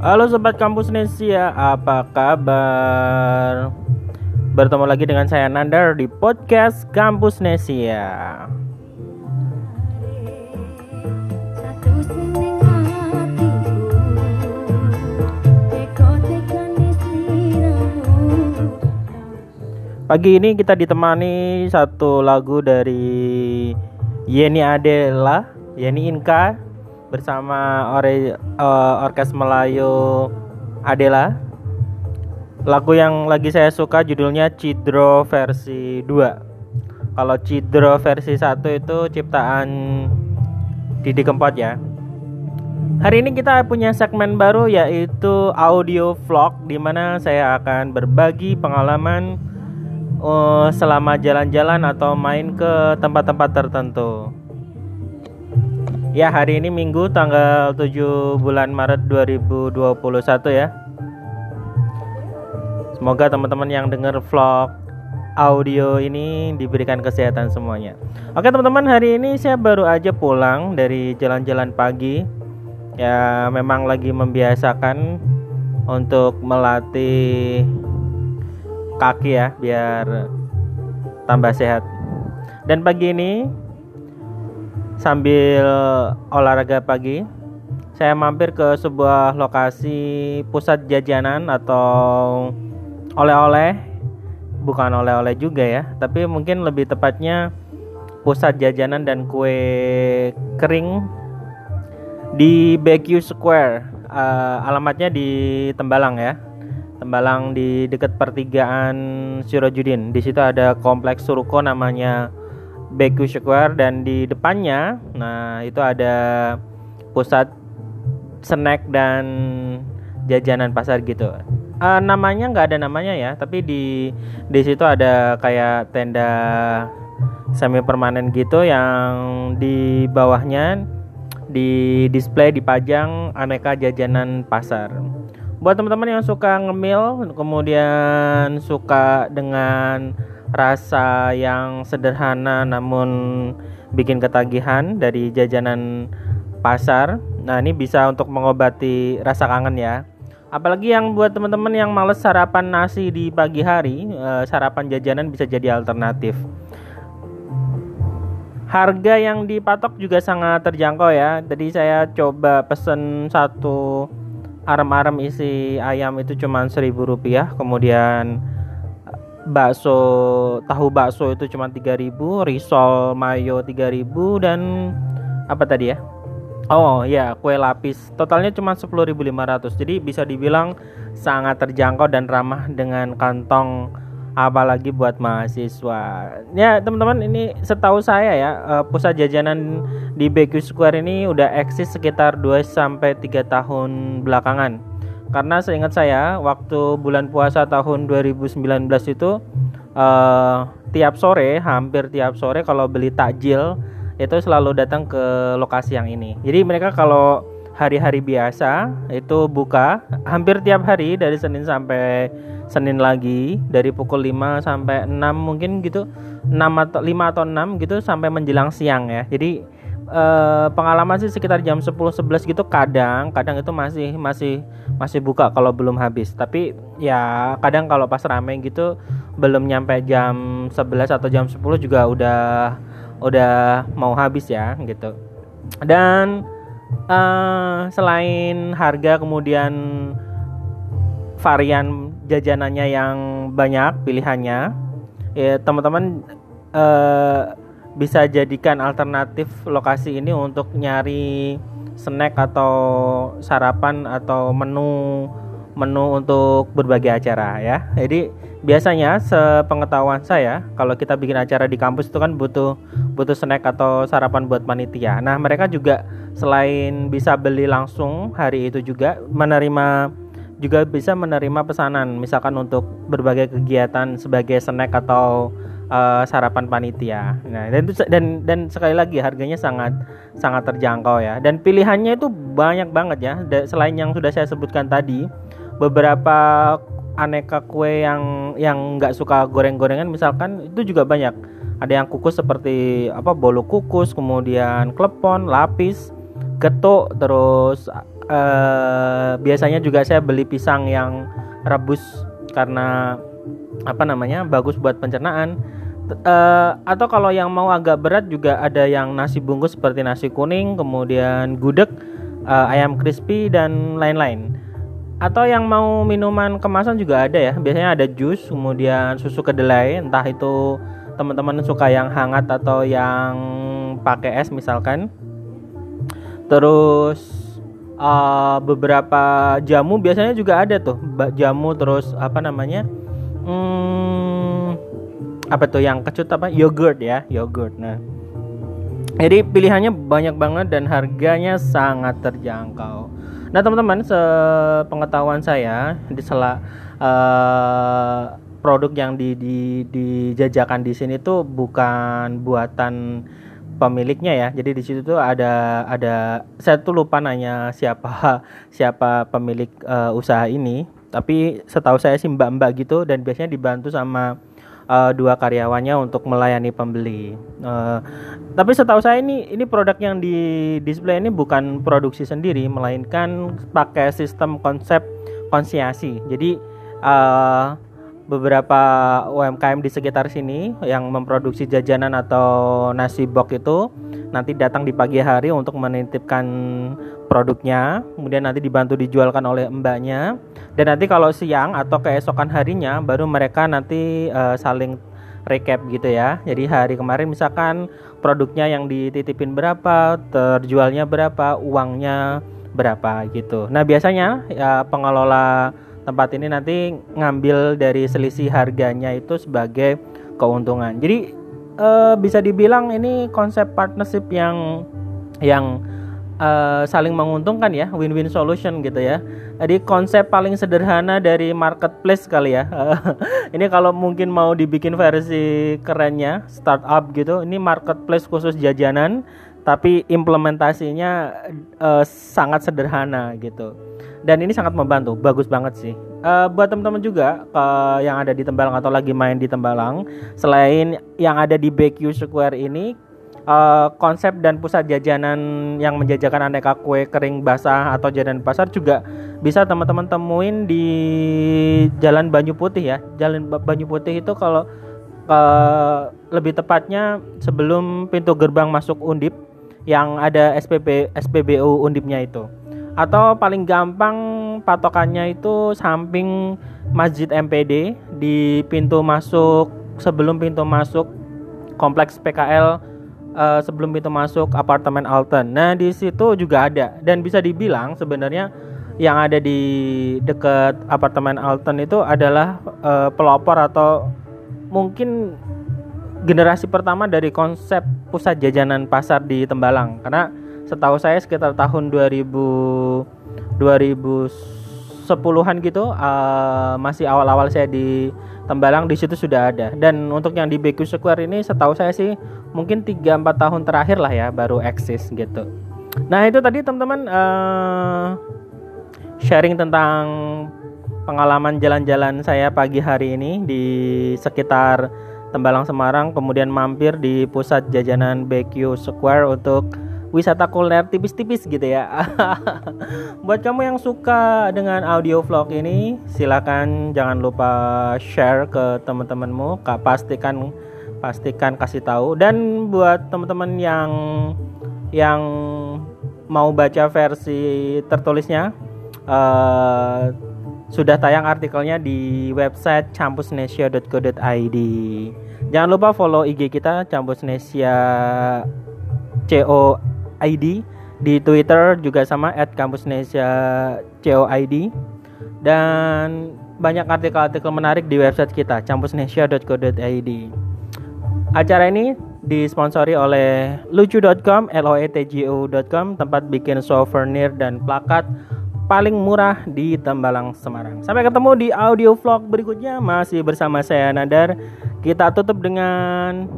Halo Sobat Kampus Nesia, apa kabar? Bertemu lagi dengan saya Nandar di podcast Kampus Nesia. Pagi ini kita ditemani satu lagu dari Yeni Adela, Yeni Inka bersama Ore, uh, Orkes Melayu Adela. Lagu yang lagi saya suka judulnya Cidro versi 2. Kalau Cidro versi 1 itu ciptaan Didi Kempot ya. Hari ini kita punya segmen baru yaitu audio vlog di mana saya akan berbagi pengalaman uh, selama jalan-jalan atau main ke tempat-tempat tertentu. Ya, hari ini Minggu tanggal 7 bulan Maret 2021 ya. Semoga teman-teman yang dengar vlog audio ini diberikan kesehatan semuanya. Oke, teman-teman, hari ini saya baru aja pulang dari jalan-jalan pagi. Ya, memang lagi membiasakan untuk melatih kaki ya biar tambah sehat. Dan pagi ini sambil olahraga pagi saya mampir ke sebuah lokasi pusat jajanan atau oleh-oleh. Bukan oleh-oleh juga ya tapi mungkin lebih tepatnya pusat jajanan dan kue kering di BQ Square. Uh, alamatnya di Tembalang ya. Tembalang di dekat pertigaan Sirojudin. Di situ ada kompleks Suruko namanya Beku Square dan di depannya nah itu ada pusat snack dan jajanan pasar gitu. Uh, namanya nggak ada namanya ya tapi di di situ ada kayak tenda semi permanen gitu yang di bawahnya di display dipajang aneka jajanan pasar. Buat teman-teman yang suka ngemil kemudian suka dengan rasa yang sederhana namun bikin ketagihan dari jajanan pasar. Nah, ini bisa untuk mengobati rasa kangen ya. Apalagi yang buat teman-teman yang males sarapan nasi di pagi hari, eh, sarapan jajanan bisa jadi alternatif. Harga yang dipatok juga sangat terjangkau ya. Tadi saya coba pesen satu arem-arem isi ayam itu cuma seribu rupiah. Kemudian bakso tahu bakso itu cuma 3000 risol mayo 3000 dan apa tadi ya? Oh ya kue lapis. Totalnya cuma 10.500 jadi bisa dibilang sangat terjangkau dan ramah dengan kantong apalagi buat mahasiswa. Ya teman-teman ini setahu saya ya eh, pusat jajanan di BQ Square ini udah eksis sekitar 2 sampai 3 tahun belakangan karena seingat saya waktu bulan puasa tahun 2019 itu uh, tiap sore hampir tiap sore kalau beli takjil itu selalu datang ke lokasi yang ini. Jadi mereka kalau hari-hari biasa itu buka hampir tiap hari dari Senin sampai Senin lagi dari pukul 5 sampai 6 mungkin gitu 6 atau 5 atau 6 gitu sampai menjelang siang ya. Jadi uh, pengalaman sih sekitar jam 10 11 gitu kadang kadang itu masih masih masih buka kalau belum habis. Tapi ya kadang kalau pas rame gitu belum nyampe jam 11 atau jam 10 juga udah udah mau habis ya gitu. Dan uh, selain harga kemudian varian jajanannya yang banyak pilihannya ya teman-teman uh, bisa jadikan alternatif lokasi ini untuk nyari snack atau sarapan atau menu menu untuk berbagai acara ya. Jadi biasanya sepengetahuan saya kalau kita bikin acara di kampus itu kan butuh butuh snack atau sarapan buat panitia. Nah, mereka juga selain bisa beli langsung hari itu juga menerima juga bisa menerima pesanan misalkan untuk berbagai kegiatan sebagai snack atau uh, sarapan panitia. Nah, dan dan dan sekali lagi harganya sangat sangat terjangkau ya. Dan pilihannya itu banyak banget ya. Selain yang sudah saya sebutkan tadi, beberapa aneka kue yang yang nggak suka goreng-gorengan misalkan itu juga banyak. Ada yang kukus seperti apa bolu kukus, kemudian klepon, lapis, getuk, terus uh, biasanya juga saya beli pisang yang rebus karena apa namanya bagus buat pencernaan uh, atau kalau yang mau agak berat juga ada yang nasi bungkus seperti nasi kuning kemudian gudeg uh, ayam crispy dan lain-lain. Atau yang mau minuman kemasan juga ada ya. Biasanya ada jus kemudian susu kedelai. Entah itu teman-teman suka yang hangat atau yang pakai es misalkan. Terus uh, beberapa jamu biasanya juga ada tuh. Jamu terus apa namanya? Hmm, apa tuh yang kecut apa yogurt ya yogurt nah jadi pilihannya banyak banget dan harganya sangat terjangkau Nah teman-teman, sepengetahuan saya di sela uh, produk yang di, di, dijajakan di sini tuh bukan buatan pemiliknya ya. Jadi di situ tuh ada ada saya tuh lupa nanya siapa siapa pemilik uh, usaha ini. Tapi setahu saya sih mbak-mbak gitu dan biasanya dibantu sama uh, dua karyawannya untuk melayani pembeli. Uh, tapi setahu saya ini ini produk yang di display ini bukan produksi sendiri, melainkan pakai sistem konsep konsiasi. Jadi uh, beberapa UMKM di sekitar sini yang memproduksi jajanan atau nasi box itu nanti datang di pagi hari untuk menitipkan produknya, kemudian nanti dibantu dijualkan oleh mbaknya, dan nanti kalau siang atau keesokan harinya baru mereka nanti uh, saling recap gitu ya. Jadi hari kemarin misalkan produknya yang dititipin berapa, terjualnya berapa, uangnya berapa gitu. Nah biasanya ya pengelola tempat ini nanti ngambil dari selisih harganya itu sebagai keuntungan. Jadi uh, bisa dibilang ini konsep partnership yang yang uh, saling menguntungkan ya, win-win solution gitu ya. Jadi konsep paling sederhana dari marketplace kali ya. ini kalau mungkin mau dibikin versi kerennya, startup gitu, ini marketplace khusus jajanan tapi implementasinya uh, sangat sederhana gitu. Dan ini sangat membantu bagus banget sih. Uh, buat teman-teman juga uh, yang ada di Tembalang atau lagi main di Tembalang selain yang ada di BQ Square ini uh, konsep dan pusat jajanan yang menjajakan aneka kue kering basah atau jajanan pasar juga bisa teman-teman temuin di Jalan Banyu Putih ya. Jalan Banyu Putih itu kalau uh, lebih tepatnya sebelum pintu gerbang masuk Undip yang ada SPB SPBU Undipnya itu atau paling gampang patokannya itu samping Masjid MPD di pintu masuk sebelum pintu masuk kompleks PKL uh, eh, sebelum pintu masuk apartemen Alton. Nah, di situ juga ada dan bisa dibilang sebenarnya yang ada di dekat apartemen Alton itu adalah uh, pelopor atau mungkin generasi pertama dari konsep pusat jajanan pasar di Tembalang karena setahu saya sekitar tahun 2000 2010-an gitu uh, masih awal-awal saya di Tembalang di situ sudah ada dan untuk yang di BQ Square ini setahu saya sih mungkin 3 4 tahun terakhir lah ya baru eksis gitu. Nah, itu tadi teman-teman uh, sharing tentang pengalaman jalan-jalan saya pagi hari ini di sekitar Tembalang Semarang kemudian mampir di pusat jajanan BQ Square untuk wisata kuliner tipis-tipis gitu ya. Buat kamu yang suka dengan audio vlog ini, silakan jangan lupa share ke teman-temanmu. Pastikan pastikan kasih tahu dan buat teman-teman yang yang mau baca versi tertulisnya uh, sudah tayang artikelnya di website campusnesia.co.id. Jangan lupa follow IG kita Campusnesia CO ID di Twitter juga sama @campusnesia_coid dan banyak artikel-artikel menarik di website kita campusnesia.co.id. Acara ini disponsori oleh lucu.com, loetgo.com, tempat bikin souvenir dan plakat paling murah di Tembalang Semarang. Sampai ketemu di audio vlog berikutnya masih bersama saya Nadar. Kita tutup dengan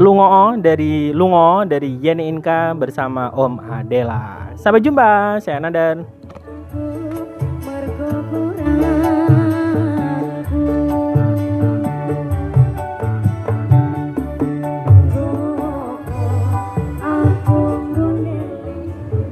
Lungo dari Lungo dari Yeni Inka bersama Om Adela. Sampai jumpa, saya Nadan.